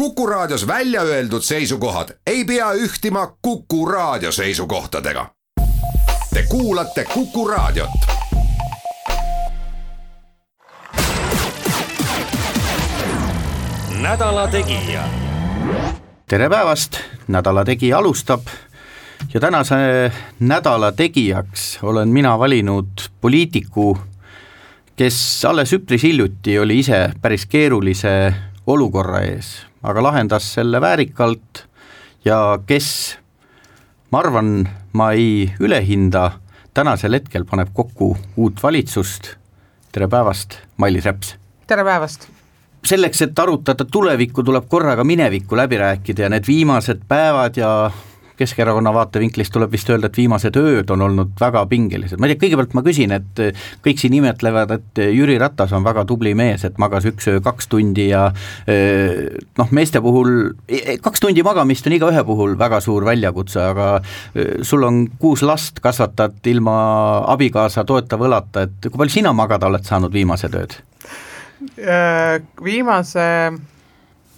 Kuku Raadios välja öeldud seisukohad ei pea ühtima Kuku Raadio seisukohtadega. Te kuulate Kuku Raadiot. nädala Tegija. tere päevast, Nädala Tegija alustab ja tänase Nädala Tegijaks olen mina valinud poliitiku, kes alles üpris hiljuti oli ise päris keerulise olukorra ees, aga lahendas selle väärikalt ja kes, ma arvan, ma ei ülehinda, tänasel hetkel paneb kokku uut valitsust, tere päevast, Mailis Reps! tere päevast! selleks, et arutada tulevikku, tuleb korraga minevikku läbi rääkida ja need viimased päevad ja Keskerakonna vaatevinklist tuleb vist öelda, et viimased ööd on olnud väga pingelised, ma ei tea, kõigepealt ma küsin, et kõik siin imetlevad, et Jüri Ratas on väga tubli mees, et magas üks öö kaks tundi ja noh, meeste puhul, kaks tundi magamist on igaühe puhul väga suur väljakutse, aga sul on kuus last, kasvatad ilma abikaasa toetava õlata, et kui palju sina magada oled saanud viimased ööd? Viimase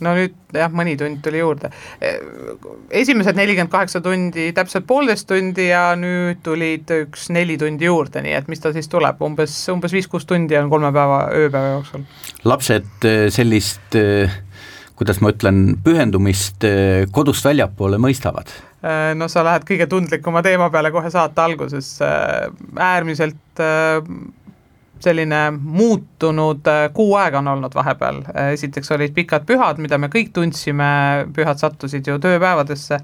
no nüüd jah, mõni tund tuli juurde. esimesed nelikümmend kaheksa tundi, täpselt poolteist tundi ja nüüd tulid üks neli tundi juurde, nii et mis ta siis tuleb, umbes, umbes viis-kuus tundi on kolme päeva, ööpäeva jooksul. lapsed sellist kuidas ma ütlen, pühendumist kodust väljapoole mõistavad? no sa lähed kõige tundlikuma teema peale kohe saate alguses, äärmiselt selline muutunud äh, kuu aega on olnud vahepeal, äh, esiteks olid pikad pühad, mida me kõik tundsime, pühad sattusid ju tööpäevadesse,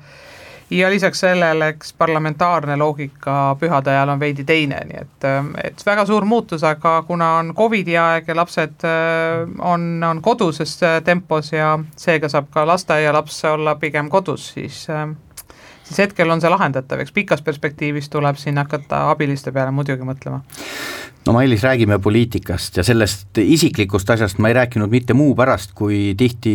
ja lisaks sellele, eks parlamentaarne loogika pühade ajal on veidi teine, nii et, äh, et väga suur muutus, aga kuna on Covidi aeg ja lapsed on, on koduses tempos ja seega saab ka lasteaialaps olla pigem kodus, siis siis hetkel on see lahendatav, eks pikas perspektiivis tuleb siin hakata abiliste peale muidugi mõtlema no Mailis, räägime poliitikast ja sellest isiklikust asjast. Ma ei rääkinud mitte muu pärast, kui tihti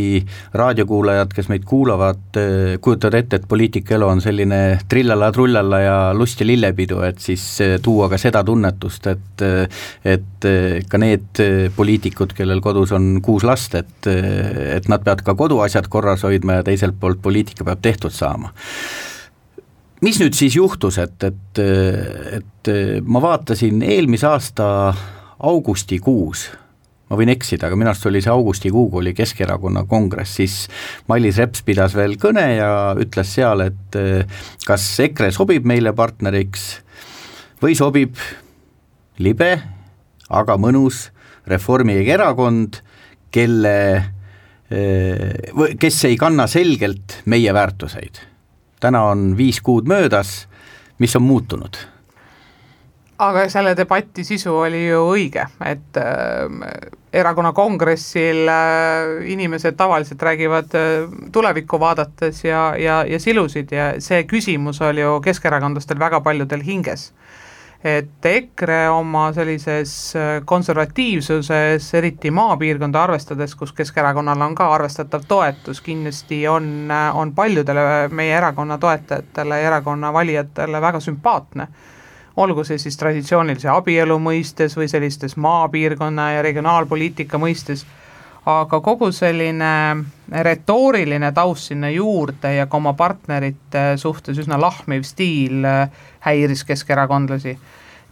raadiokuulajad, kes meid kuulavad, eh, kujutavad ette, et poliitikaelu on selline trillala-trullala ja lust ja lillepidu, et siis eh, tuua ka seda tunnetust, et eh, et ka need poliitikud, kellel kodus on kuus last, et et nad peavad ka koduasjad korras hoidma ja teiselt poolt poliitika peab tehtud saama mis nüüd siis juhtus, et, et, et ma vaatasin eelmise aasta augustikuus, ma võin eksida, aga minu arust oli see augustikuu, kui oli Keskerakonna kongress, siis Mailis Reps pidas veel kõne ja ütles seal, et kas EKRE sobib meile partneriks või sobib libe, aga mõnus Reformierakond, kelle, kes ei kanna selgelt meie väärtuseid täna on viis kuud möödas, mis on muutunud? aga selle debati sisu oli ju õige, et äh, erakonna kongressil äh, inimesed tavaliselt räägivad äh, tulevikku vaadates ja, ja, ja silusid ja see küsimus oli ju keskerakondlastel väga paljudel hinges et EKRE oma sellises äh, konservatiivsuses, eriti maapiirkonda arvestades, kus Keskerakonnal on ka arvestatav toetus, kindlasti on, äh, on paljudele meie erakonna toetajatele ja erakonna valijatele väga sümpaatne. Olgu see siis traditsioonilise abielu mõistes või sellistes maapiirkonna ja regionaalpoliitika mõistes, aga kogu selline retooriline taust sinna juurde ja ka oma partnerite suhtes üsna lahmiv stiil äh, häiris keskerakondlasi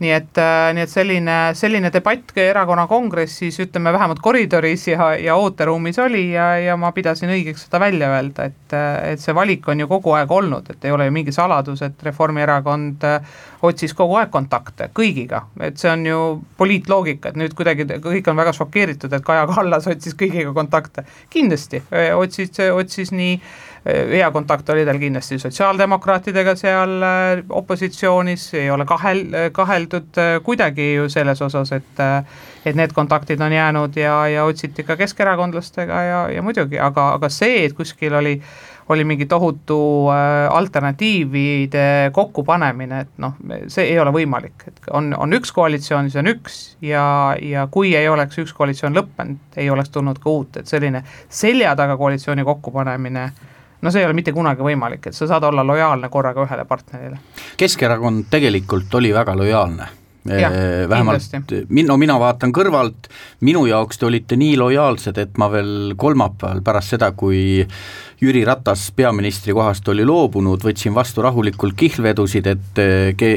nii et, äh, nii et selline, selline debatt erakonna kongressis, ütleme vähemalt koridoris ja, ja ooteruumis oli ja, ja ma pidasin õigeks seda välja öelda, et, et see valik on ju kogu aeg olnud, et ei ole ju mingi saladus, et Reformierakond äh, otsis kogu aeg kontakte kõigiga, et see on ju poliitloogika, et nüüd kuidagi kõik on väga šokeeritud, et Kaja Kallas otsis kõigiga kontakte, kindlasti otsis, otsis nii hea kontakt oli tal kindlasti sotsiaaldemokraatidega seal äh, opositsioonis, ei ole kahel, kaheldud äh, kuidagi ju selles osas, et äh, et need kontaktid on jäänud ja, ja otsiti ka keskerakondlastega ja, ja muidugi, aga, aga see, et kuskil oli oli mingi tohutu alternatiivide kokkupanemine, et noh, see ei ole võimalik, et on, on üks koalitsioon, see on üks ja, ja kui ei oleks üks koalitsioon lõppenud, ei oleks tulnud ka uut, et selline selja taga koalitsiooni kokkupanemine äh, no see ei ole mitte kunagi võimalik, et sa saad olla lojaalne korraga ühele partnerile. Keskerakond tegelikult oli väga lojaalne vähemalt min-, no mina vaatan kõrvalt, minu jaoks te olite nii lojaalsed, et ma veel kolmapäeval pärast seda, kui Jüri Ratas peaministri kohast oli loobunud, võtsin vastu rahulikult kihlvedusid, et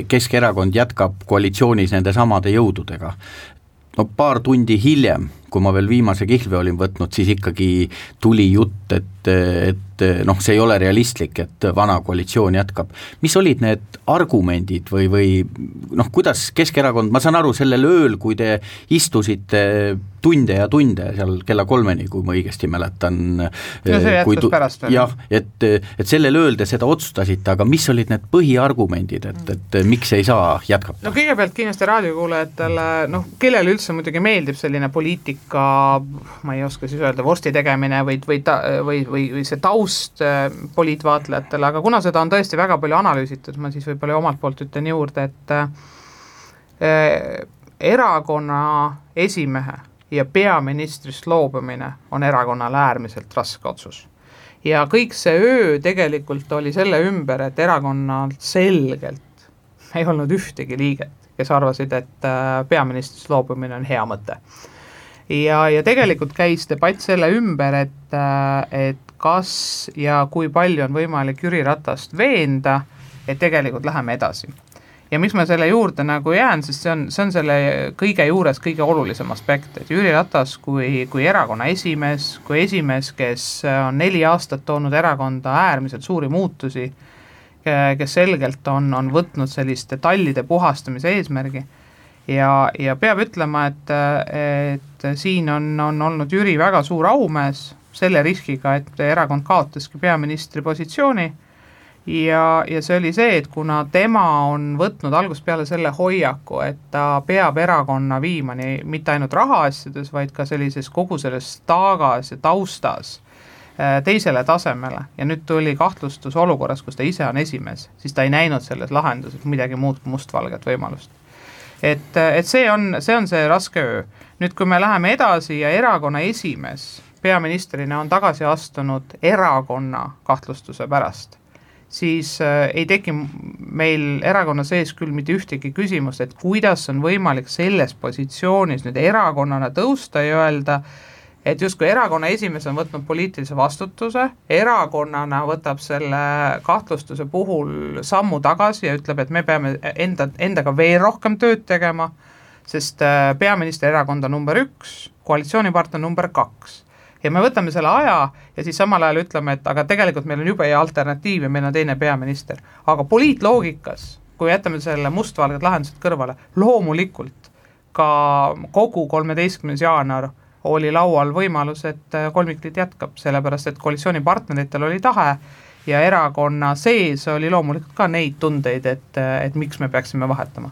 Keskerakond jätkab koalitsioonis nende samade jõududega. no paar tundi hiljem, kui ma veel viimase kihlve olin võtnud, siis ikkagi tuli jutt, et, et noh, see ei ole realistlik, et vana koalitsioon jätkab. mis olid need argumendid või, või noh, kuidas Keskerakond, ma saan aru, sellel ööl, kui te istusite tunde ja tunde seal kella kolmeni, kui ma õigesti mäletan. no see jätkus pärast veel. jah, et, et sellel ööl te seda otsustasite, aga mis olid need põhiargumendid, et, et miks ei saa jätkata? no kõigepealt kindlasti raadiokuulajatele, noh, kellele üldse muidugi meeldib selline poliitika, ma ei oska siis öelda, vorsti tegemine või, või ta, või, või, või see taust äh, poliitvaatlejatele, aga kuna seda on tõesti väga palju analüüsitud, ma siis võib-olla omalt poolt ütlen juurde, et äh, erakonna esimehe ja peaministrist loobumine on erakonnale äärmiselt raske otsus. ja kõik see öö tegelikult oli selle ümber, et erakonnal selgelt ei olnud ühtegi liiget, kes arvasid, et äh, peaministrist loobumine on hea mõte. Ja, ja tegelikult käis debatt selle ümber, et, äh, et kas ja kui palju on võimalik Jüri Ratast veenda, et tegelikult läheme edasi. Ja miks ma selle juurde nagu jään, sest see on, see on selle kõige juures kõige olulisem aspekt, et Jüri Ratas kui, kui erakonna esimees, kui esimees, kes on neli aastat toonud erakonda äärmiselt suuri muutusi, kes selgelt on, on võtnud selliste tallide puhastamise eesmärgi ja, ja peab ütlema, et, et siin on, on olnud Jüri väga suur aumees selle riskiga, et erakond kaotaski peaministri positsiooni. Ja, ja see oli see, et kuna tema on võtnud algusest peale selle hoiaku, et ta peab erakonna viima nii mitte ainult rahaasjades, vaid ka sellises kogu selles taagas ja taustas äh, teisele tasemele. Ja nüüd tuli kahtlustus olukorras, kus ta ise on esimees, siis ta ei näinud selles lahenduses midagi muud kui mustvalget võimalust. Et, et see on, see on see raske öö. nüüd, kui me läheme edasi ja erakonna esimees peaministrina on tagasi astunud erakonna kahtlustuse pärast siis äh, ei teki meil erakonna sees küll mitte ühtegi küsimust, et kuidas on võimalik selles positsioonis nüüd erakonnana tõusta ja öelda, et justkui erakonna esimees on võtnud poliitilise vastutuse, erakonnana võtab selle kahtlustuse puhul sammu tagasi ja ütleb, et me peame enda, endaga veel rohkem tööd tegema, sest äh, peaministri erakond on number üks, koalitsioonipartner number kaks ja me võtame selle aja ja siis samal ajal ütleme, et aga tegelikult meil on jube hea alternatiiv ja meil on teine peaminister. aga poliitloogikas, kui jätame selle mustvalged lahendused kõrvale, loomulikult ka kogu kolmeteistkümnes jaanuar oli laual võimalus, et kolmikliit jätkab, sellepärast et koalitsioonipartneritel oli tahe ja erakonna sees oli loomulikult ka neid tundeid, et, et miks me peaksime vahetama.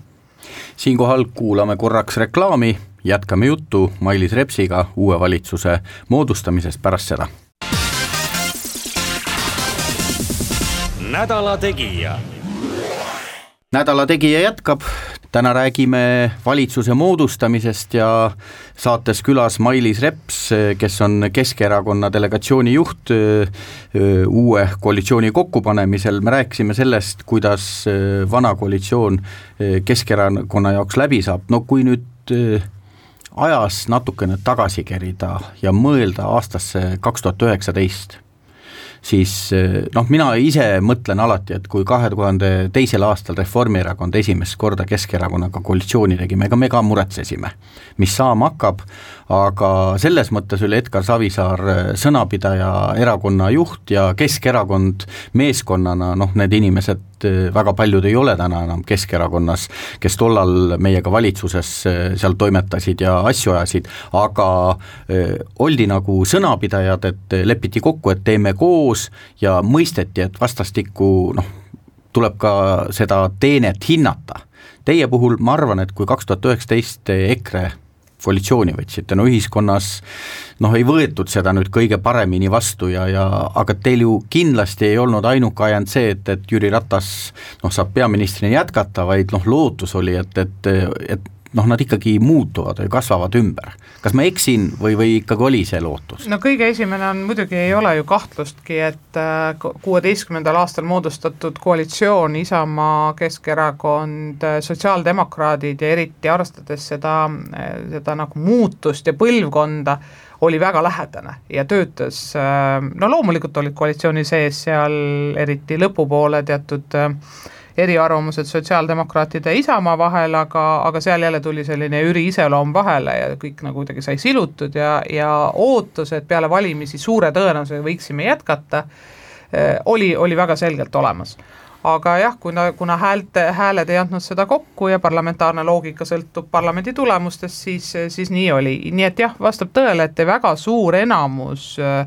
siinkohal kuulame korraks reklaami jätkame juttu Mailis Repsiga uue valitsuse moodustamisest pärast seda. nädala Tegija. nädala Tegija jätkab, täna räägime valitsuse moodustamisest ja saates külas Mailis Reps, kes on Keskerakonna delegatsiooni juht uue koalitsiooni kokkupanemisel, me rääkisime sellest, kuidas vana koalitsioon Keskerakonna jaoks läbi saab, no kui nüüd ajas natukene tagasi kerida ja mõelda aastasse kaks tuhat üheksateist, siis noh, mina ise mõtlen alati, et kui kahe tuhande teisel aastal Reformierakond esimest korda Keskerakonnaga koalitsiooni tegime, ega me ka muretsesime, mis saama hakkab, aga selles mõttes oli Edgar Savisaar äh, sõnapidaja, erakonna juht ja Keskerakond meeskonnana, noh, need inimesed, äh, väga paljud ei ole täna enam Keskerakonnas, kes tollal meiega valitsuses äh, seal toimetasid ja asju ajasid, aga oldi nagu sõnapidajad, et lepiti kokku, et teeme koos ja mõisteti, et vastastikku noh, tuleb ka seda teenet hinnata. Teie puhul ma arvan, et kui kaks tuhat üheksateist EKRE koalitsiooni võtsite, no ühiskonnas noh, ei võetud seda nüüd kõige paremini vastu ja, ja aga teil ju kindlasti ei olnud ainuke ajend see, et, et Jüri Ratas noh, saab peaministrina jätkata, vaid noh, lootus oli, et, et, et noh, nad ikkagi muutuvad või kasvavad ümber. kas ma eksin või, või ikkagi oli see lootus? no kõige esimene on, muidugi ei ole ju kahtlustki, et äh, kuueteistkümnendal aastal moodustatud koalitsioon, Isamaa, Keskerakond, sotsiaaldemokraadid ja eriti arvestades seda, seda nagu muutust ja põlvkonda, oli väga lähedane ja töötas, äh, no loomulikult olid koalitsiooni sees seal eriti lõpupoole teatud äh, eriarvamused sotsiaaldemokraatide ja Isamaa vahel, aga, aga seal jälle tuli selline Jüri iseloom vahele ja kõik nagu kuidagi sai silutud ja, ja ootus, et peale valimisi suure tõenäosusega võiksime jätkata, eh, oli, oli väga selgelt olemas. Aga jah, kuna, kuna häälte, hääled ei andnud seda kokku ja parlamentaarne loogika sõltub parlamendi tulemustest, siis, siis nii oli, nii et jah, vastab tõele, et väga suur enamus äh,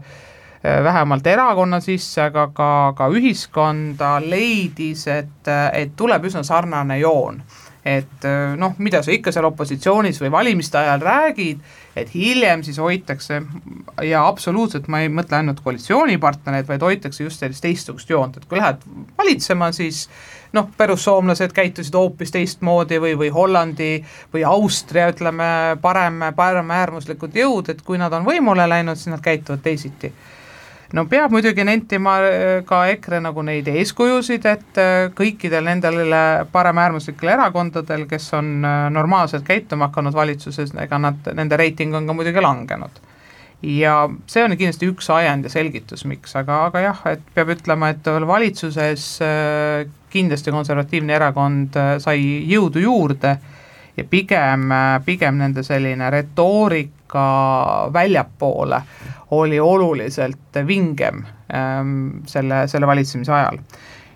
vähemalt erakonna sisse, aga ka, ka ühiskonda leidis, et, et tuleb üsna sarnane joon. et äh, noh, mida sa ikka seal opositsioonis või valimiste ajal räägid, et hiljem siis hoitakse ja absoluutselt ma ei mõtle ainult koalitsioonipartnereid, vaid hoitakse just sellist teistsugust joont, et kui lähed valitsema, siis noh, perussoomlased käitusid hoopis teistmoodi või, või Hollandi või Austria, ütleme, parem, paremäärmuslikud jõud, et kui nad on võimule läinud, siis nad käituvad teisiti no peab muidugi nentima äh, ka EKRE nagu neid eeskujusid, et äh, kõikidel nendel paremäärmuslikel erakondadel, kes on äh, normaalselt käituma hakanud valitsuses, ega nad, nende reiting on ka muidugi langenud. ja see on kindlasti üks ajend ja selgitus, miks, aga, aga jah, et peab ütlema, et valitsuses kindlasti konservatiivne erakond sai jõudu juurde ja pigem, pigem nende selline retoorika väljapoole oli oluliselt vingem ähm, selle, selle valitsemise ajal.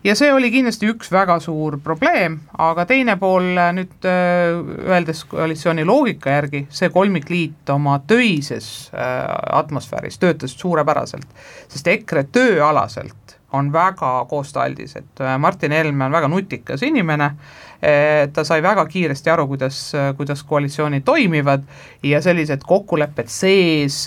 ja see oli kindlasti üks väga suur probleem, aga teine pool nüüd äh, öeldes koalitsiooni loogika järgi, see kolmikliit oma töises äh, atmosfääris töötas suurepäraselt, sest EKRE tööalaselt on väga koostööaldis, et äh, Martin Helme on väga nutikas inimene ta sai väga kiiresti aru, kuidas, kuidas koalitsioonid toimivad ja sellised kokkulepped sees,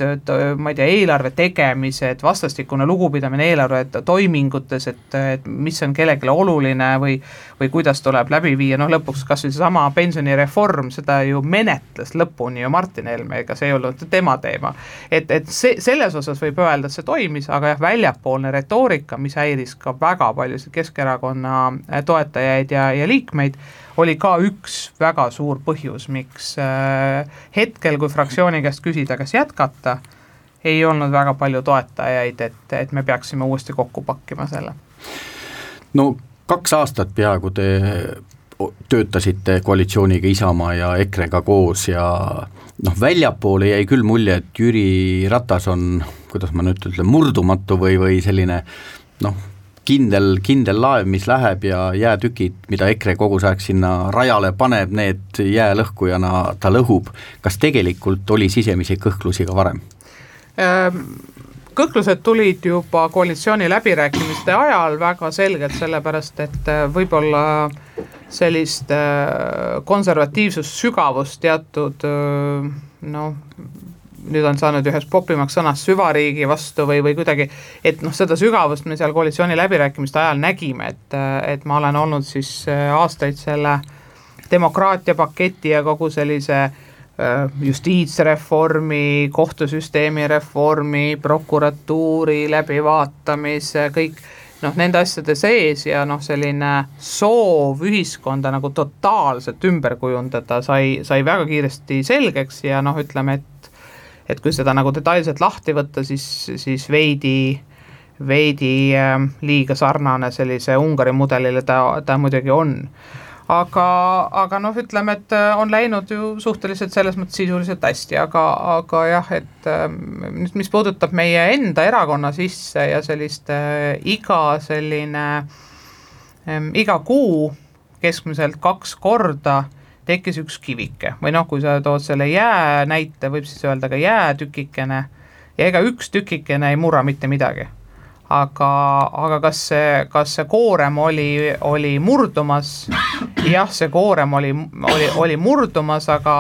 ma ei tea, eelarve tegemised, vastastikune lugupidamine eelarve toimingutes, et, et mis on kellelegi oluline või või kuidas tuleb läbi viia, noh lõpuks kas või seesama pensionireform, seda ju menetles lõpuni ju Martin Helme, ega see ei olnud tema teema. et, et see, selles osas võib öelda, et see toimis, aga jah, väljapoolne retoorika, mis häiris ka väga paljusid Keskerakonna toetajaid ja, ja liikmeid, oli ka üks väga suur põhjus, miks äh, hetkel, kui fraktsiooni käest küsida, kas jätkata, ei olnud väga palju toetajaid, et, et me peaksime uuesti kokku pakkima selle. no kaks aastat peaaegu te töötasite koalitsiooniga Isamaa ja EKRE-ga koos ja noh, väljapoole jäi küll mulje, et Jüri Ratas on, kuidas ma nüüd ütlen, murdumatu või, või selline noh, kindel, kindel laev, mis läheb ja jäätükid, mida EKRE kogu see aeg sinna rajale paneb, need jäälõhkujana ta lõhub, kas tegelikult oli sisemisi kõhklusi ka varem ähm,? kõhklused tulid juba koalitsiooni läbirääkimiste ajal väga selgelt, sellepärast et äh, võib-olla sellist äh, konservatiivsust, sügavust teatud äh, noh, nüüd on saanud üheks popimaks sõnast süvariigi vastu või, või kuidagi, et noh, seda sügavust me seal koalitsiooni läbirääkimiste ajal nägime, et, et ma olen olnud siis äh, aastaid selle demokraatia paketi ja kogu sellise äh, justiitsreformi, kohtusüsteemi reformi, prokuratuuri läbivaatamise, kõik noh, nende asjade sees ja noh, selline soov ühiskonda nagu totaalselt ümber kujundada sai, sai väga kiiresti selgeks ja noh, ütleme, et et kui seda nagu detailselt lahti võtta, siis, siis veidi, veidi äh, liiga sarnane sellise Ungari mudelile ta, ta muidugi on. aga, aga noh, ütleme, et äh, on läinud ju suhteliselt selles mõttes sisuliselt hästi, aga, aga jah, et äh, nüüd, mis puudutab meie enda erakonna sisse ja sellist äh, iga selline äh,, iga kuu keskmiselt kaks korda äh, tekkis üks kivike või noh, kui sa tood selle jää näite, võib siis öelda ka jäätükikene ja ega üks tükikene ei murra mitte midagi. aga, aga kas see, kas see koorem oli, oli murdumas, jah, see koorem oli, oli, oli murdumas, aga,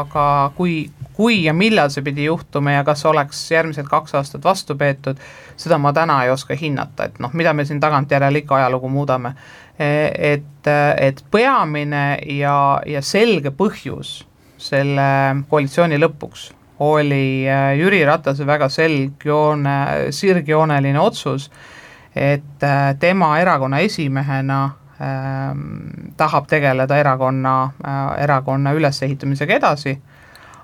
aga kui kui ja millal see pidi juhtuma ja kas oleks järgmised kaks aastat vastu peetud, seda ma täna ei oska hinnata, et noh, mida me siin tagantjärele ikka ajalugu muudame. Et, et peamine ja, ja selge põhjus selle koalitsiooni lõpuks oli äh, Jüri Ratase väga selgjoone, sirgjooneline otsus, et äh, tema erakonna esimehena ähm, tahab tegeleda erakonna äh,, erakonna ülesehitamisega edasi,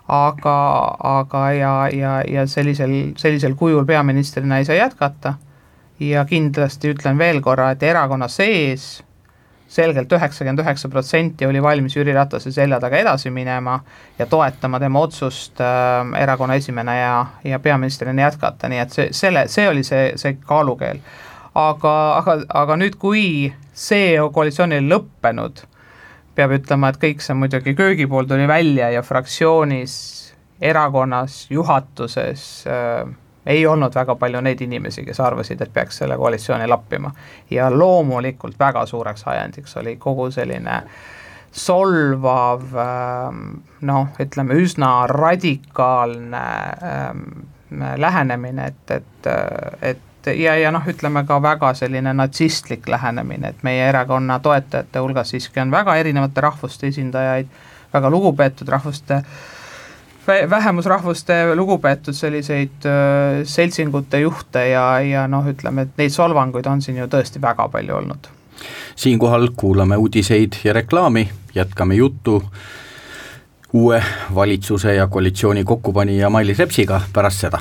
aga, aga ja, ja, ja sellisel, sellisel kujul peaministrina ei saa jätkata ja kindlasti ütlen veel korra, et erakonna sees selgelt üheksakümmend üheksa protsenti oli valmis Jüri Ratase selja taga edasi minema ja toetama tema otsust äh, erakonna esimene ja, ja peaministrina jätkata, nii et see, selle, see oli see, see kaalukeel. aga, aga, aga nüüd, kui see koalitsioon oli lõppenud, peab ütlema, et kõik see muidugi köögipool tuli välja ja fraktsioonis, erakonnas, juhatuses äh, ei olnud väga palju neid inimesi, kes arvasid, et peaks selle koalitsiooni lappima. ja loomulikult väga suureks ajendiks oli kogu selline solvav ähm, noh, ütleme üsna radikaalne ähm, lähenemine, et, et, et ja, ja noh, ütleme ka väga selline natsistlik lähenemine, et meie erakonna toetajate hulgas siiski on väga erinevate rahvuste esindajaid, väga lugupeetud rahvuste äh, vähemusrahvuste lugupeetud selliseid seltsingute juhte ja, ja noh, ütleme, et neid solvanguid on siin ju tõesti väga palju olnud. siinkohal kuulame uudiseid ja reklaami, jätkame juttu uue valitsuse ja koalitsiooni kokkupanija Mailis Repsiga pärast seda.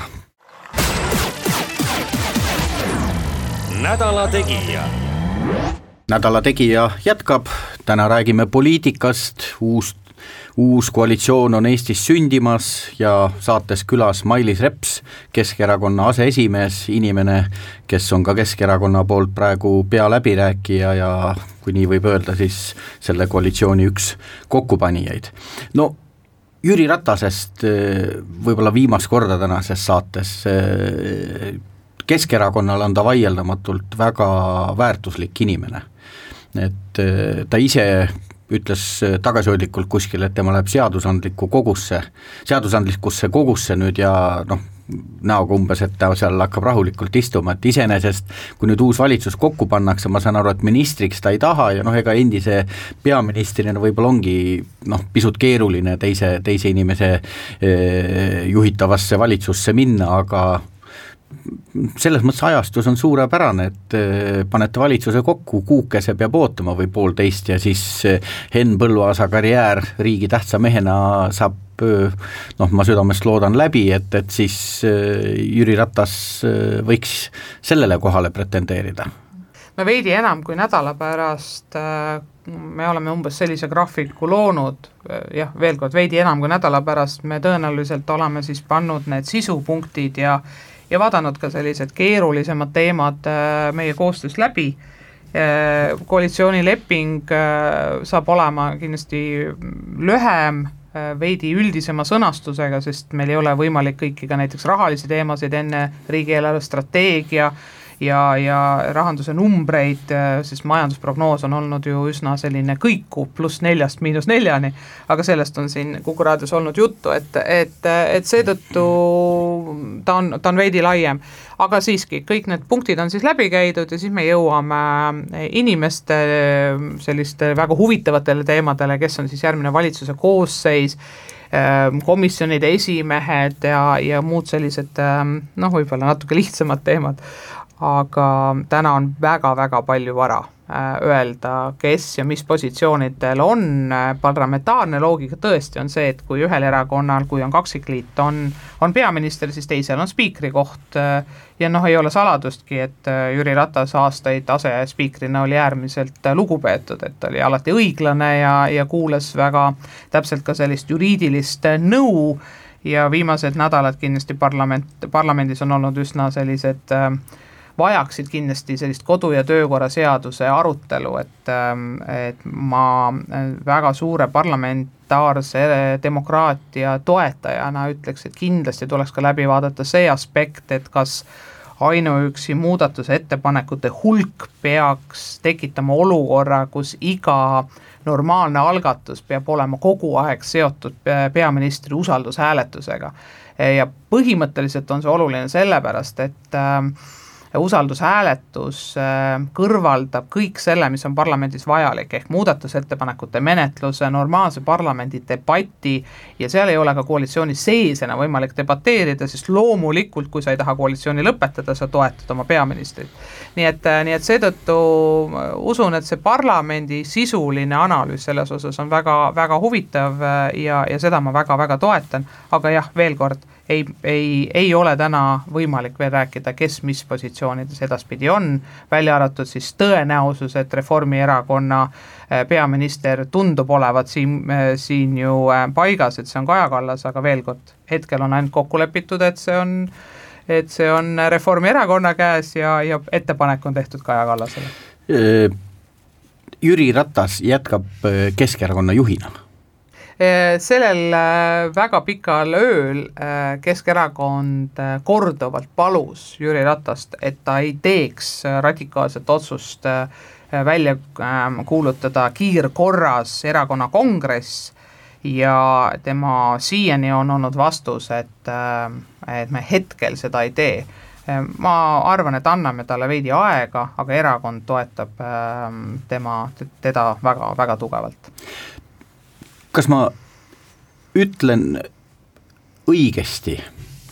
nädala Tegija nädala Tegija jätkab, täna räägime poliitikast, uus uus koalitsioon on Eestis sündimas ja saates külas Mailis Reps, Keskerakonna aseesimees, inimene, kes on ka Keskerakonna poolt praegu pealäbirääkija ja kui nii võib öelda, siis selle koalitsiooni üks kokkupanijaid. no Jüri Ratasest eh, võib-olla viimast korda tänases saates, eh, Keskerakonnale on ta vaieldamatult väga väärtuslik inimene. et eh, ta ise ütles äh, tagasihoidlikult kuskil, et tema läheb seadusandlikku kogusse, seadusandlikusse kogusse nüüd ja noh, näoga umbes, et ta seal hakkab rahulikult istuma, et iseenesest kui nüüd uus valitsus kokku pannakse, ma saan aru, et ministriks ta ei taha ja noh, ega endise peaministrina võib-olla ongi noh, pisut keeruline teise, teise inimese eh, juhitavasse valitsusse minna, aga selles mõttes ajastus on suurepärane, et äh, panete valitsuse kokku, kuukese peab ootama või poolteist ja siis äh, Henn Põlluaasa karjäär riigi tähtsa mehena saab äh, noh, ma südamest loodan läbi, et, et siis Jüri Ratas võiks sellele kohale pretendeerida. Me veidi enam kui nädala pärast me oleme umbes sellise graafiku loonud, jah, veel kord, veidi enam kui nädala pärast me tõenäoliselt oleme siis pannud need sisupunktid ja ja vaadanud ka sellised keerulisemad teemad äh, meie koostöös läbi, äh, koalitsioonileping äh, saab olema kindlasti lühem, veidi üldisema sõnastusega, sest meil ei ole võimalik kõiki ka näiteks rahalisi teemasid enne riigieelarve strateegia ja, ja rahanduse numbreid, sest majandusprognoos on olnud ju üsna selline kõikuv, pluss neljast miinus neljani, aga sellest on siin Kuku raadios olnud juttu, et, et, et seetõttu ta on, ta on veidi laiem. aga siiski, kõik need punktid on siis läbi käidud ja siis me jõuame inimeste selliste väga huvitavatele teemadele, kes on siis järgmine valitsuse koosseis, komisjonide esimehed ja, ja muud sellised noh, võib-olla natuke lihtsamad teemad aga täna on väga-väga palju vara äh, öelda, kes ja mis positsioonidel on, parlamentaarne loogika tõesti on see, et kui ühel erakonnal, kui on kaksikliit, on, on peaminister, siis teisel on spiikri koht äh, ja noh, ei ole saladustki, et äh, Jüri Ratas aastaid asespiikrina oli äärmiselt lugupeetud, et oli alati õiglane ja, ja kuulas väga täpselt ka sellist juriidilist nõu. Ja viimased nädalad kindlasti parlament, parlamendis on olnud üsna sellised äh, vajaksid kindlasti sellist kodu- ja töökorra seaduse arutelu, et, ähm, et ma äh, väga suure parlamentaarse demokraatia toetajana ütleks, et kindlasti tuleks ka läbi vaadata see aspekt, et kas ainuüksi muudatusettepanekute hulk peaks tekitama olukorra, kus iga normaalne algatus peab olema kogu aeg seotud peaministri usaldushääletusega. ja põhimõtteliselt on see oluline sellepärast, et äh, usaldushääletus äh, kõrvaldab kõik selle, mis on parlamendis vajalik, ehk muudatusettepanekute menetluse, normaalse parlamendi debati ja seal ei ole ka koalitsiooni sees enam võimalik debateerida, sest loomulikult, kui sa ei taha koalitsiooni lõpetada, sa toetad oma peaministrit. nii et, äh, nii et seetõttu äh, usun, et see parlamendi sisuline analüüs selles osas on väga, väga huvitav ja, ja seda ma väga-väga toetan, aga jah, veel kord ei, ei, ei ole täna võimalik veel rääkida, kes mis positsioonides edaspidi on, välja arvatud siis tõenäosus, et Reformierakonna äh, peaminister tundub olevat siin, äh, siin ju äh, paigas, et see on Kaja Kallas, aga veel kord, hetkel on ainult kokku lepitud, et see on et see on Reformierakonna käes ja, ja ettepanek on tehtud Kaja Kallasele. Jüri Ratas jätkab Keskerakonna juhina sellel eh, väga pikal ööl eh, Keskerakond korduvalt palus Jüri Ratast, et ta ei teeks radikaalset otsust välja kuulutada kiirkorras erakonna kongress. Ja tema siiani on olnud vastus, et, et me hetkel seda ei tee. Ma arvan, et anname talle veidi aega, aga erakond toetab tema, teda väga-väga tugevalt kas ma ütlen õigesti,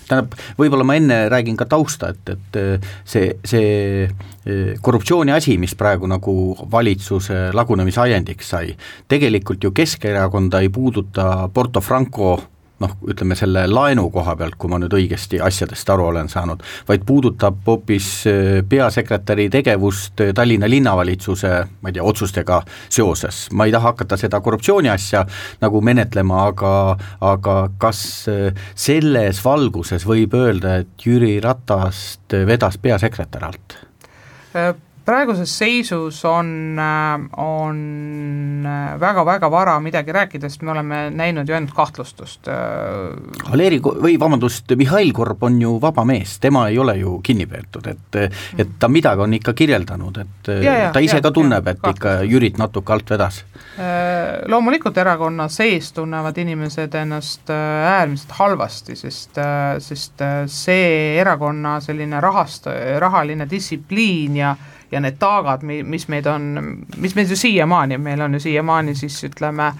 tähendab, võib-olla ma enne räägin ka tausta, et, et see, see korruptsiooni asi, mis praegu nagu valitsuse lagunemise ajendiks sai, tegelikult ju Keskerakonda ei puuduta Porto Franco noh, ütleme selle laenu koha pealt, kui ma nüüd õigesti asjadest aru olen saanud, vaid puudutab hoopis äh, peasekretäri tegevust äh, Tallinna linnavalitsuse, ma ei tea, otsustega seoses. ma ei taha hakata seda korruptsiooni asja nagu menetlema, aga, aga kas äh, selles valguses võib öelda, et Jüri Ratast vedas peasekretär alt? Praeguses seisus on, on väga-väga vara midagi rääkida, sest me oleme näinud ju ainult kahtlustust. Valeri või vabandust, Mihhail Korb on ju vaba mees, tema ei ole ju kinni peetud, et et ta midagi on ikka kirjeldanud, et ja, ja, ta ise ja, ka tunneb, et kahtlust. ikka Jürit natuke alt vedas. Äh, loomulikult erakonna sees tunnevad inimesed ennast äh, äärmiselt halvasti, sest, äh, sest see erakonna selline rahast-, rahaline distsipliin ja ja need taagad, mis meid on, mis meil ju siiamaani, meil on ju siiamaani siis ütleme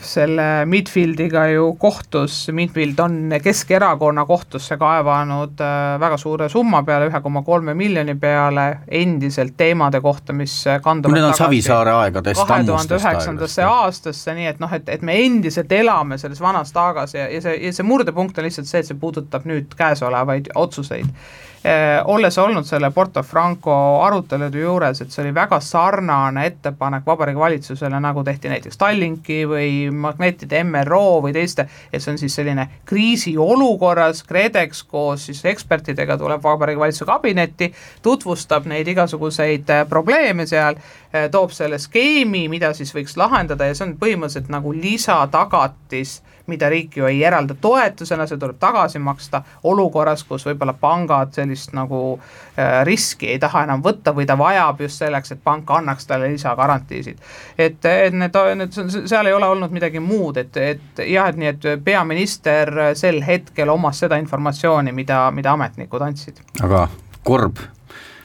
selle Midfieldiga ju kohtus, Midfield on Keskerakonna kohtusse kaevanud väga suure summa peale, ühe koma kolme miljoni peale, endiselt teemade kohta, mis kanduvad Need on Savisaare aegadest, kahe tuhande üheksandasse aastasse, nii et noh, et, et me endiselt elame selles vanas taagas ja, ja see, ja see murdepunkt on lihtsalt see, et see puudutab nüüd käesolevaid otsuseid olles olnud selle Porto Franco arutelude juures, et see oli väga sarnane ettepanek Vabariigi Valitsusele, nagu tehti näiteks Tallinki või magnetide MRO või teiste, et see on siis selline kriisiolukorras, KredEx koos siis ekspertidega tuleb Vabariigi Valitsuse kabinetti, tutvustab neid igasuguseid eh, probleeme seal, eh, toob selle skeemi, mida siis võiks lahendada ja see on põhimõtteliselt nagu lisatagatis mida riik ju ei eralda toetusena, see tuleb tagasi maksta olukorras, kus võib-olla pangad sellist nagu äh, riski ei taha enam võtta või ta vajab just selleks, et pank annaks talle lisagarantiisid. et, et need, need, seal ei ole olnud midagi muud, et, et jah, et nii, et peaminister sel hetkel omas seda informatsiooni, mida, mida ametnikud andsid. aga Korb,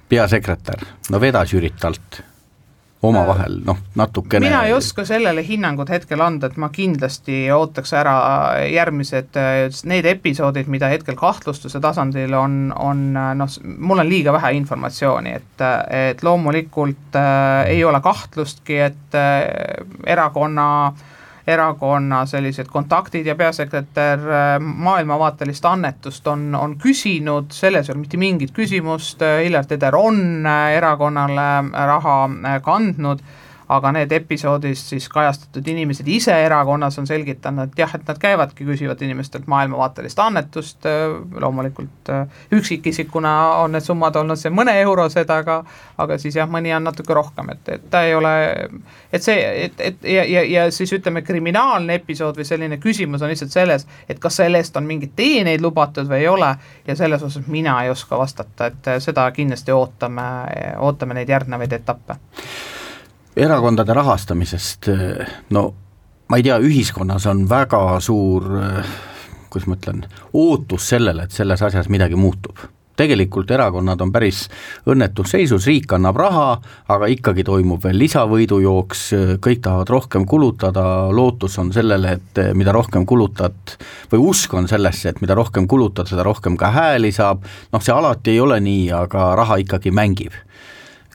peasekretär, no vedas Jürit alt omavahel noh, natukene. Mina ei oska sellele hinnangut hetkel anda, et ma kindlasti ootaks ära järgmised need episoodid, mida hetkel kahtlustuse tasandil on, on noh, mul on liiga vähe informatsiooni, et, et loomulikult äh, ei ole kahtlustki, et äh, erakonna äh, erakonna sellised kontaktid ja peasekretär äh, maailmavaatelist annetust on, on küsinud, selles ei ole mitte mingit küsimust, Hillar Teder on äh, erakonnale raha äh, kandnud, aga need episoodis siis kajastatud inimesed ise erakonnas on selgitanud, et jah, et nad käivadki, küsivad inimestelt maailmavaatelist annetust, loomulikult üksikisikuna on need summad olnud see mõneeurosed, aga aga siis jah, mõni on natuke rohkem, et, et ta ei ole, et see, et, et ja, ja, ja siis ütleme, kriminaalne episood või selline küsimus on lihtsalt selles, et kas selle eest on mingeid teeneid lubatud või ei ole ja selles osas mina ei oska vastata, et seda kindlasti ootame, ootame neid järgnevaid etappe erakondade rahastamisest, no ma ei tea, ühiskonnas on väga suur kuidas ma ütlen, ootus sellele, et selles asjas midagi muutub. Tegelikult erakonnad on päris õnnetus seisus, riik annab raha, aga ikkagi toimub veel lisavõidujooks, kõik tahavad rohkem kulutada, lootus on sellele, et mida rohkem kulutad, või usk on sellesse, et mida rohkem kulutad, seda rohkem ka hääli saab, noh, see alati ei ole nii, aga raha ikkagi mängib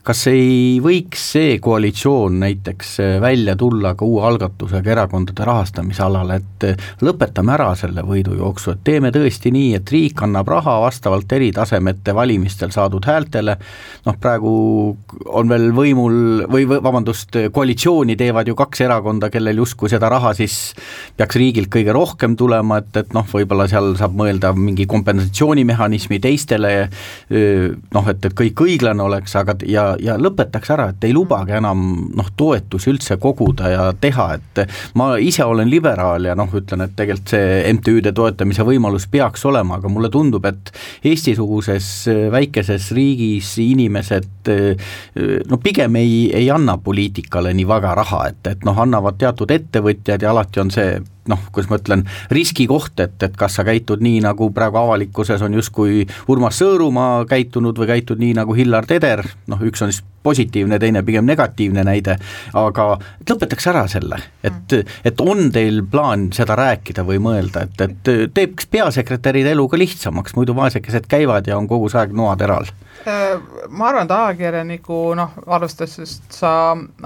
kas ei võiks see koalitsioon näiteks äh, välja tulla ka uue algatusega erakondade rahastamise alal, et äh, lõpetame ära selle võidujooksu, et teeme tõesti nii, et riik annab raha vastavalt eri tasemete valimistel saadud häältele, noh praegu on veel võimul või vabandust, koalitsiooni teevad ju kaks erakonda, kellel justkui seda raha siis peaks riigilt kõige rohkem tulema, et, et noh, võib-olla seal saab mõelda mingi kompensatsioonimehhanismi teistele noh, et, et kõik õiglane oleks, aga ja ja, lõpetaks ära, et ei lubagi enam noh, toetusi üldse koguda ja teha, et ma ise olen liberaal ja noh, ütlen, et tegelikult see MTÜ-de toetamise võimalus peaks olema, aga mulle tundub, et Eesti-suguses väikeses riigis inimesed no pigem ei, ei anna poliitikale nii väga raha, et, et noh, annavad teatud ettevõtjad ja alati on see noh, kuidas ma ütlen, riskikoht, et, et kas sa käitud nii, nagu praegu avalikkuses on justkui Urmas Sõõrumaa käitunud või käitud nii, nagu Hillar Teder, noh üks on siis positiivne, teine pigem negatiivne näide, aga lõpetaks ära selle, et, et on teil plaan seda rääkida või mõelda, et, et teeks peasekretäride elu ka lihtsamaks, muidu vaesekesed käivad ja on kogu see aeg noateral. Äh, ma arvan, et ajakirjaniku noh, arvestades, sest sa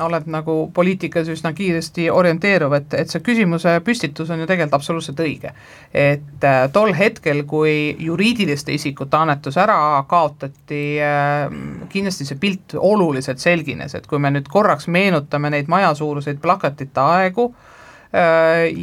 oled nagu poliitikas üsna kiiresti orienteeruv, et, et see küsimuse püstitus on ju tegelikult absoluutselt õige. et äh, tol hetkel, kui juriidiliste isikute annetus ära kaotati äh,, kindlasti see pilt oluliselt selgines, et kui me nüüd korraks meenutame neid majasuuruseid plakatite aegu äh,, Äh,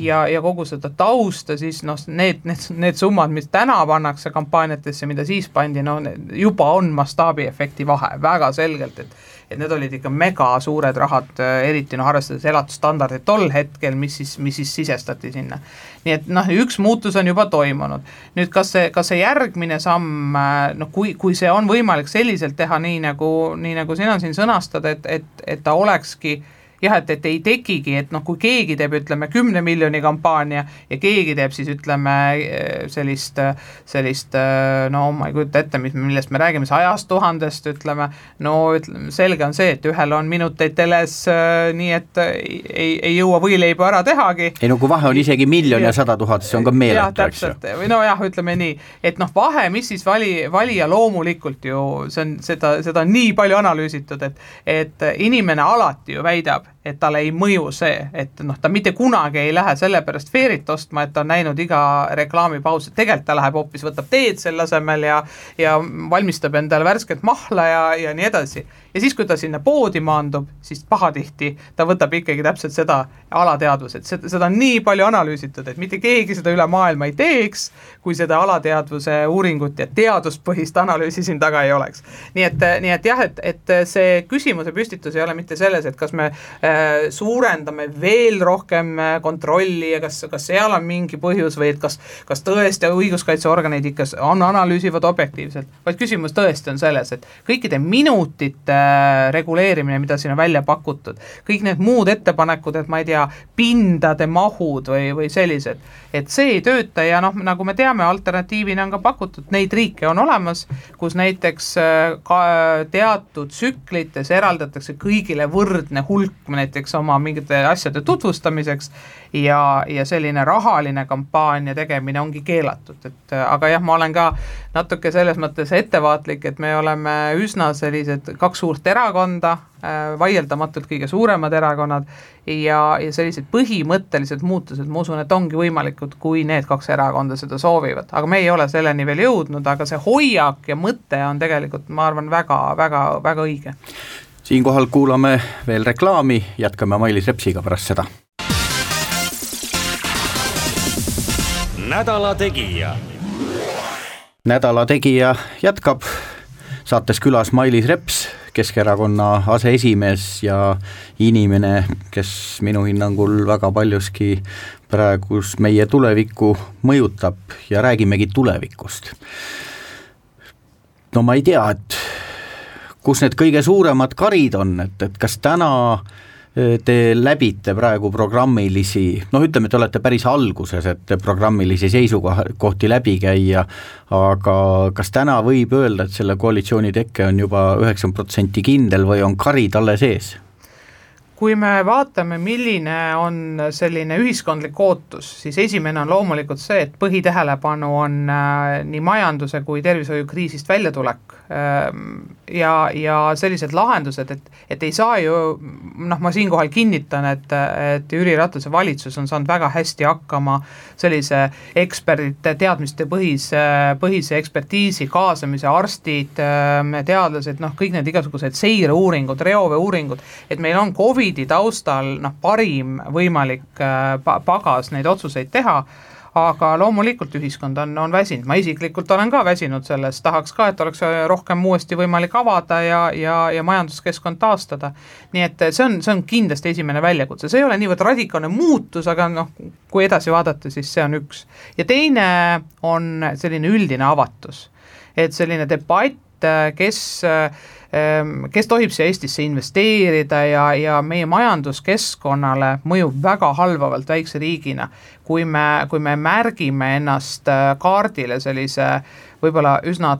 ja, ja kogu seda tausta, siis noh, need, need, need summad, mis täna pannakse kampaaniatesse, mida siis pandi, no juba on mastaabiefekti vahe väga selgelt, et et need olid ikka mega suured rahad, äh, eriti noh, arvestades elatusstandardit tol hetkel, mis siis, mis siis sisestati sinna. nii et noh, üks muutus on juba toimunud. nüüd kas see, kas see järgmine samm, äh, noh kui, kui see on võimalik selliselt teha, nii nagu, nii nagu sina siin sõnastad, et, et, et ta olekski äh, jah, et, et ei tekigi, et noh, kui keegi teeb, ütleme, kümne miljoni kampaania ja keegi teeb siis ütleme sellist, sellist no ma ei kujuta ette, mis, millest me räägime, sajast tuhandest ütleme, no ütleme, selge on see, et ühel on minuteid teles nii, et ei, ei jõua võileiba ära tehagi. ei no kui vahe on isegi miljon ja sada tuhat, see on ka meeletu, eks ju. või nojah, ütleme nii, et noh, vahe, mis siis vali, valija loomulikult ju, see on seda, seda on nii palju analüüsitud, et et inimene alati ju väidab, et talle ei mõju see, et noh, ta mitte kunagi ei lähe sellepärast Fairyt ostma, et ta on näinud iga reklaamipausi, tegelikult ta läheb hoopis, võtab teed selle asemel ja ja valmistab endale värsket mahla ja, ja nii edasi. Ja siis, kui ta sinna poodi maandub, siis pahatihti ta võtab ikkagi täpselt seda alateadvused, seda, seda on nii palju analüüsitud, et mitte keegi seda üle maailma ei teeks, kui seda alateadvuse uuringut ja teaduspõhist analüüsi siin taga ei oleks. nii et, nii et jah, et, et see küsimuse püstitus ei ole mitte selles, et kas me äh, suurendame veel rohkem äh, kontrolli ja kas, kas seal on mingi põhjus või et kas, kas tõesti õiguskaitseorganid ikka on, analüüsivad objektiivselt, vaid küsimus tõesti on selles, et kõikide minutite reguleerimine, mida siin on välja pakutud, kõik need muud ettepanekud, et ma ei tea, pindade mahud või, või sellised, et see ei tööta ja noh, nagu me teame, alternatiivina on ka pakutud, neid riike on olemas, kus näiteks ka teatud tsüklites eraldatakse kõigile võrdne hulk näiteks oma mingite asjade tutvustamiseks ja, ja selline rahaline kampaania tegemine ongi keelatud, et aga jah, ma olen ka natuke selles mõttes ettevaatlik, et me oleme üsna sellised kaks suurt erakonda, äh, vaieldamatult kõige suuremad erakonnad ja, ja sellised põhimõttelised muutused, ma usun, et ongi võimalikud, kui need kaks erakonda seda soovivad, aga me ei ole selleni veel jõudnud, aga see hoiak ja mõte on tegelikult, ma arvan väga,, väga-väga-väga õige siinkohal kuulame veel reklaami, jätkame Mailis Repsiga pärast seda. Nädala Tegija. nädala Tegija jätkab, saates külas Mailis Reps, Keskerakonna aseesimees ja inimene, kes minu hinnangul väga paljuski praegust meie tulevikku mõjutab ja räägimegi tulevikust. no ma ei tea, et kus need kõige suuremad karid on, et, et kas täna eh, te läbite praegu programmilisi, noh, ütleme, te olete päris alguses, et programmilisi seisukohti läbi käia, aga kas täna võib öelda, et selle koalitsiooni teke on juba üheksakümmend protsenti kindel või on karid alles ees? kui me vaatame, milline on selline ühiskondlik ootus, siis esimene on loomulikult see, et põhitähelepanu on äh, nii majanduse kui tervishoiukriisist väljatulek ähm, ja, ja sellised lahendused, et, et ei saa ju noh, ma siinkohal kinnitan, et, et Jüri Ratase valitsus on saanud väga hästi hakkama sellise ekspertide teadmiste põhise, ekspertiisi kaasamise, arstid, ähm, teadlased, noh, kõik need igasugused seireuuringud, reoveeuuringud, et meil on Covid Covid'i taustal noh, parim võimalik äh, pagas neid otsuseid teha, aga loomulikult ühiskond on, on väsinud, ma isiklikult olen ka väsinud sellest, tahaks ka, et oleks äh, rohkem uuesti võimalik avada ja, ja, ja majanduskeskkond taastada. nii et see on, see on kindlasti esimene väljakutse, see ei ole niivõrd radikaalne muutus, aga noh, kui edasi vaadata, siis see on üks. ja teine on selline üldine avatus, et selline debatt, kes äh, Ehm, kes tohib siia Eestisse investeerida ja, ja meie majanduskeskkonnale mõjub väga halvavalt väikse riigina, kui me, kui me märgime ennast äh, kaardile sellise võib-olla üsna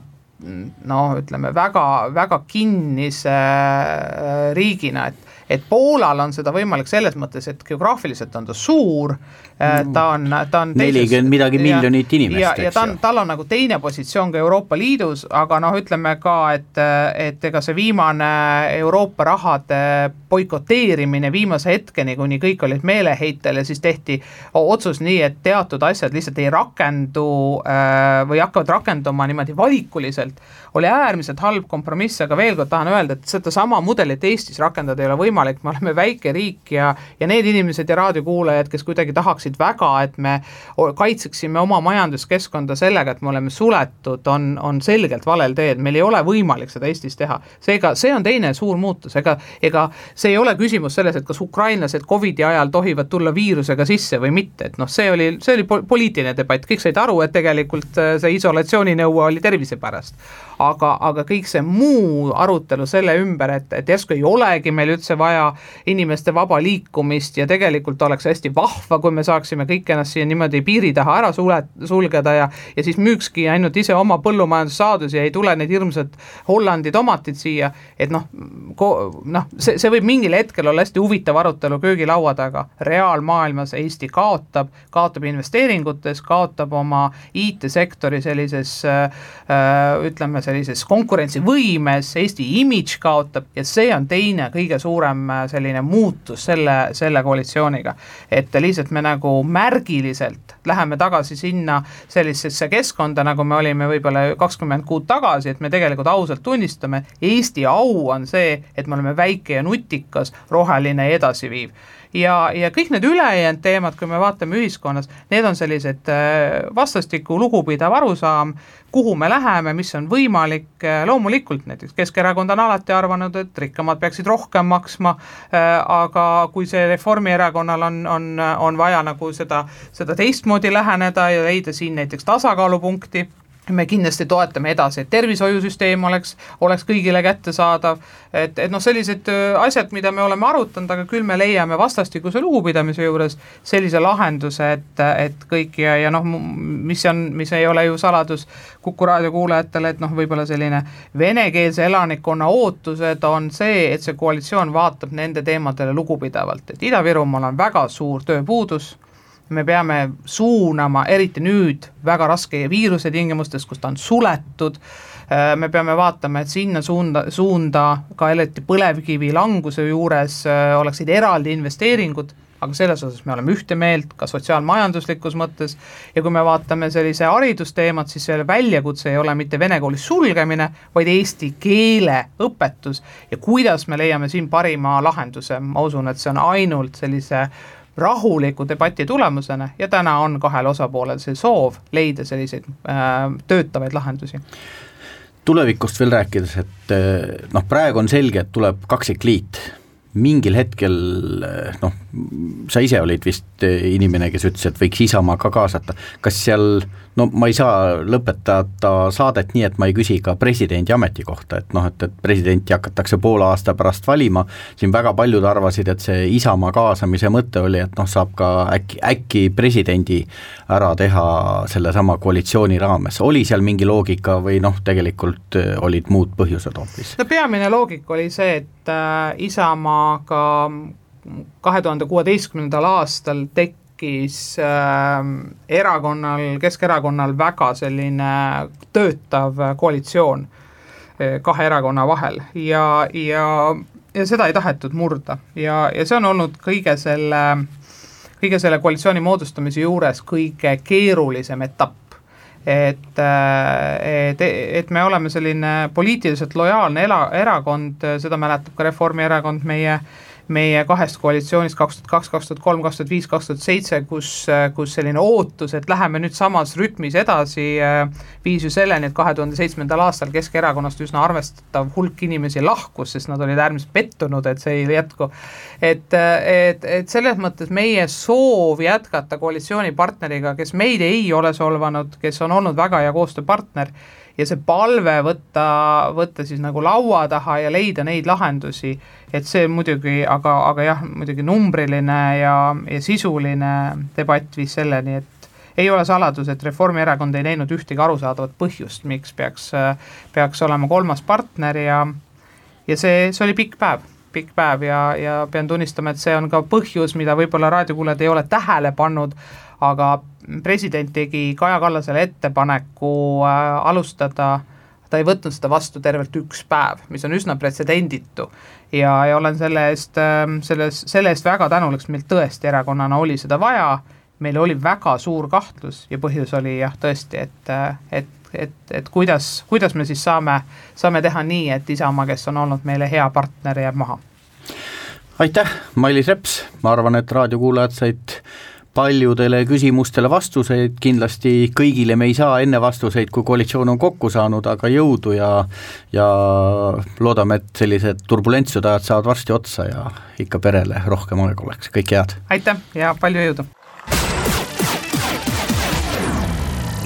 no ütleme väga, väga kinnise äh, riigina, et et Poolal on seda võimalik selles mõttes, et geograafiliselt on ta suur, äh, ta on, ta on nelikümmend midagi miljonit inimest, ja, ja ta on, tal on nagu teine positsioon ka Euroopa Liidus, aga noh, ütleme ka, et, et ega see viimane Euroopa rahade boikoteerimine viimase hetkeni, kuni kõik olid meeleheitel ja siis tehti otsus nii, et teatud asjad lihtsalt ei rakendu äh, või hakkavad rakenduma niimoodi valikuliselt, oli äärmiselt halb kompromiss, aga veel kord tahan öelda, et sedasama mudelit Eestis rakendada ei ole võimalik, me oleme väike riik ja ja need inimesed ja raadiokuulajad, kes kuidagi tahaksid väga, et me kaitseksime oma majanduskeskkonda sellega, et me oleme suletud, on, on selgelt valel teel, meil ei ole võimalik seda Eestis teha. seega see on teine suur muutus, ega, ega see ei ole küsimus selles, et kas ukrainlased Covidi ajal tohivad tulla viirusega sisse või mitte, et noh, see oli, see oli poliitiline debatt, kõik said aru, et tegelikult äh, see isolatsiooninõue oli tervise pärast. Aga, aga kõik see muu arutelu selle ümber, et, et järsku ei olegi meil üldse vaja inimeste vaba liikumist ja tegelikult oleks hästi vahva, kui me saaksime kõik ennast siia niimoodi piiri taha ära sule-, sulgeda ja ja siis müükski ainult ise oma põllumajandussaadusi ja ei tule need hirmsad Hollandi tomatid siia, et noh, noh, see, see võib mingil hetkel olla hästi huvitav arutelu köögilaua taga, reaalmaailmas Eesti kaotab, kaotab investeeringutes, kaotab oma IT-sektori sellises äh, ütleme, sellises konkurentsivõimes, Eesti imidž kaotab ja see on teine kõige suurem äh, selline muutus selle, selle koalitsiooniga. et lihtsalt me nagu märgiliselt läheme tagasi sinna sellisesse keskkonda, nagu me olime võib-olla kakskümmend kuud tagasi, et me tegelikult ausalt tunnistame, Eesti au on see, et me oleme väike ja nutikas, roheline ja edasiviiv ja, ja kõik need ülejäänud teemad, kui me vaatame ühiskonnas, need on sellised äh, vastastikku lugupidav arusaam, kuhu me läheme, mis on võimalik, äh, loomulikult näiteks Keskerakond on alati arvanud, et rikkamad peaksid rohkem maksma, äh, aga kui see Reformierakonnal on, on, on vaja nagu seda, seda teistmoodi läheneda ja leida siin näiteks tasakaalupunkti me kindlasti toetame edasi, et tervishoiusüsteem oleks, oleks kõigile kättesaadav, et, et noh, sellised äh, asjad, mida me oleme arutanud, aga küll me leiame vastastikuse lugupidamise juures sellise lahenduse, et, et kõik ja, ja noh, mis on, mis ei ole ju saladus Kuku raadio kuulajatele, et noh, võib-olla selline venekeelse elanikkonna ootused on see, et see koalitsioon vaatab nende teemadele lugupidavalt, et Ida-Virumaal on väga suur tööpuudus me peame suunama, eriti nüüd väga raske viiruse tingimustes, kus ta on suletud, äh, me peame vaatama, et sinna suunda, suunda ka eriti põlevkivi languse juures äh, oleksid eraldi investeeringud, aga selles osas me oleme ühte meelt ka sotsiaalmajanduslikus mõttes ja kui me vaatame sellise haridusteemat, siis selle väljakutse ei ole mitte vene kooli sulgemine, vaid eesti keele õpetus. Ja kuidas me leiame siin parima lahenduse, ma usun, et see on ainult sellise rahuliku debati tulemusena ja täna on kahel osapoolel see soov leida selliseid äh, töötavaid lahendusi. Tulevikust veel rääkides, et eh, noh, praegu on selge, et tuleb kaksikliit, mingil hetkel eh, noh, sa ise olid vist eh, inimene, kes ütles, et võiks Isamaa ka kaasata, kas seal no ma ei saa lõpetada saadet nii, et ma ei küsi ka presidendi ametikohta, et noh, et, et presidenti hakatakse poole aasta pärast valima, siin väga paljud arvasid, et see Isamaa kaasamise mõte oli, et noh, saab ka äkki, äkki presidendi ära teha sellesama koalitsiooni raames, oli seal mingi loogika või noh, tegelikult äh, olid muud põhjused hoopis? no peamine loogika oli see, et äh, Isamaaga kahe tuhande kuueteistkümnendal aastal tek-, tekkis äh, erakonnal, Keskerakonnal väga selline töötav koalitsioon äh, kahe erakonna vahel. Ja, ja, ja seda ei tahetud murda. Ja, ja see on olnud kõige selle, kõige selle koalitsiooni moodustamise juures kõige keerulisem etapp. Et, äh, et, et me oleme selline poliitiliselt lojaalne ela, erakond, seda mäletab ka Reformierakond meie äh, meie kahest koalitsioonist kaks tuhat kaks, kaks tuhat kolm, kaks tuhat viis, kaks tuhat seitse, kus, kus selline ootus, et läheme nüüd samas rütmis edasi, viis ju selleni, et kahe tuhande seitsmendal aastal Keskerakonnast üsna arvestatav hulk inimesi lahkus, sest nad olid äärmiselt pettunud, et see ei jätku. et, et, et selles mõttes meie soov jätkata koalitsioonipartneriga, kes meid ei ole solvanud, kes on olnud väga hea koostööpartner, ja see palve võtta, võtta siis nagu laua taha ja leida neid lahendusi, et see muidugi, aga, aga jah, muidugi numbriline ja, ja sisuline debatt viis selleni, et ei ole saladus, et Reformierakond ei näinud ühtegi arusaadavat põhjust, miks peaks, peaks olema kolmas partner ja ja see, see oli pikk päev, pikk päev ja, ja pean tunnistama, et see on ka põhjus, mida võib-olla raadiokuulajad ei ole tähele pannud, aga president tegi Kaja Kallasele ettepaneku äh, alustada ta ei võtnud seda vastu tervelt üks päev, mis on üsna pretsedenditu. ja, ja olen selle eest, ähm, selles, selle eest väga tänulik, sest meil tõesti erakonnana oli seda vaja, meil oli väga suur kahtlus ja põhjus oli jah, tõesti, et, äh, et, et, et kuidas, kuidas me siis saame, saame teha nii, et Isamaa, kes on olnud meile hea partner, jääb maha. aitäh, Mailis Reps, ma arvan, et raadiokuulajad said paljudele küsimustele vastuseid, kindlasti kõigile me ei saa enne vastuseid, kui koalitsioon on kokku saanud, aga jõudu ja ja loodame, et sellised turbulentsed ajad saavad varsti otsa ja ikka perele rohkem aega oleks, kõike head! aitäh ja palju jõudu!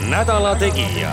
nädala Tegija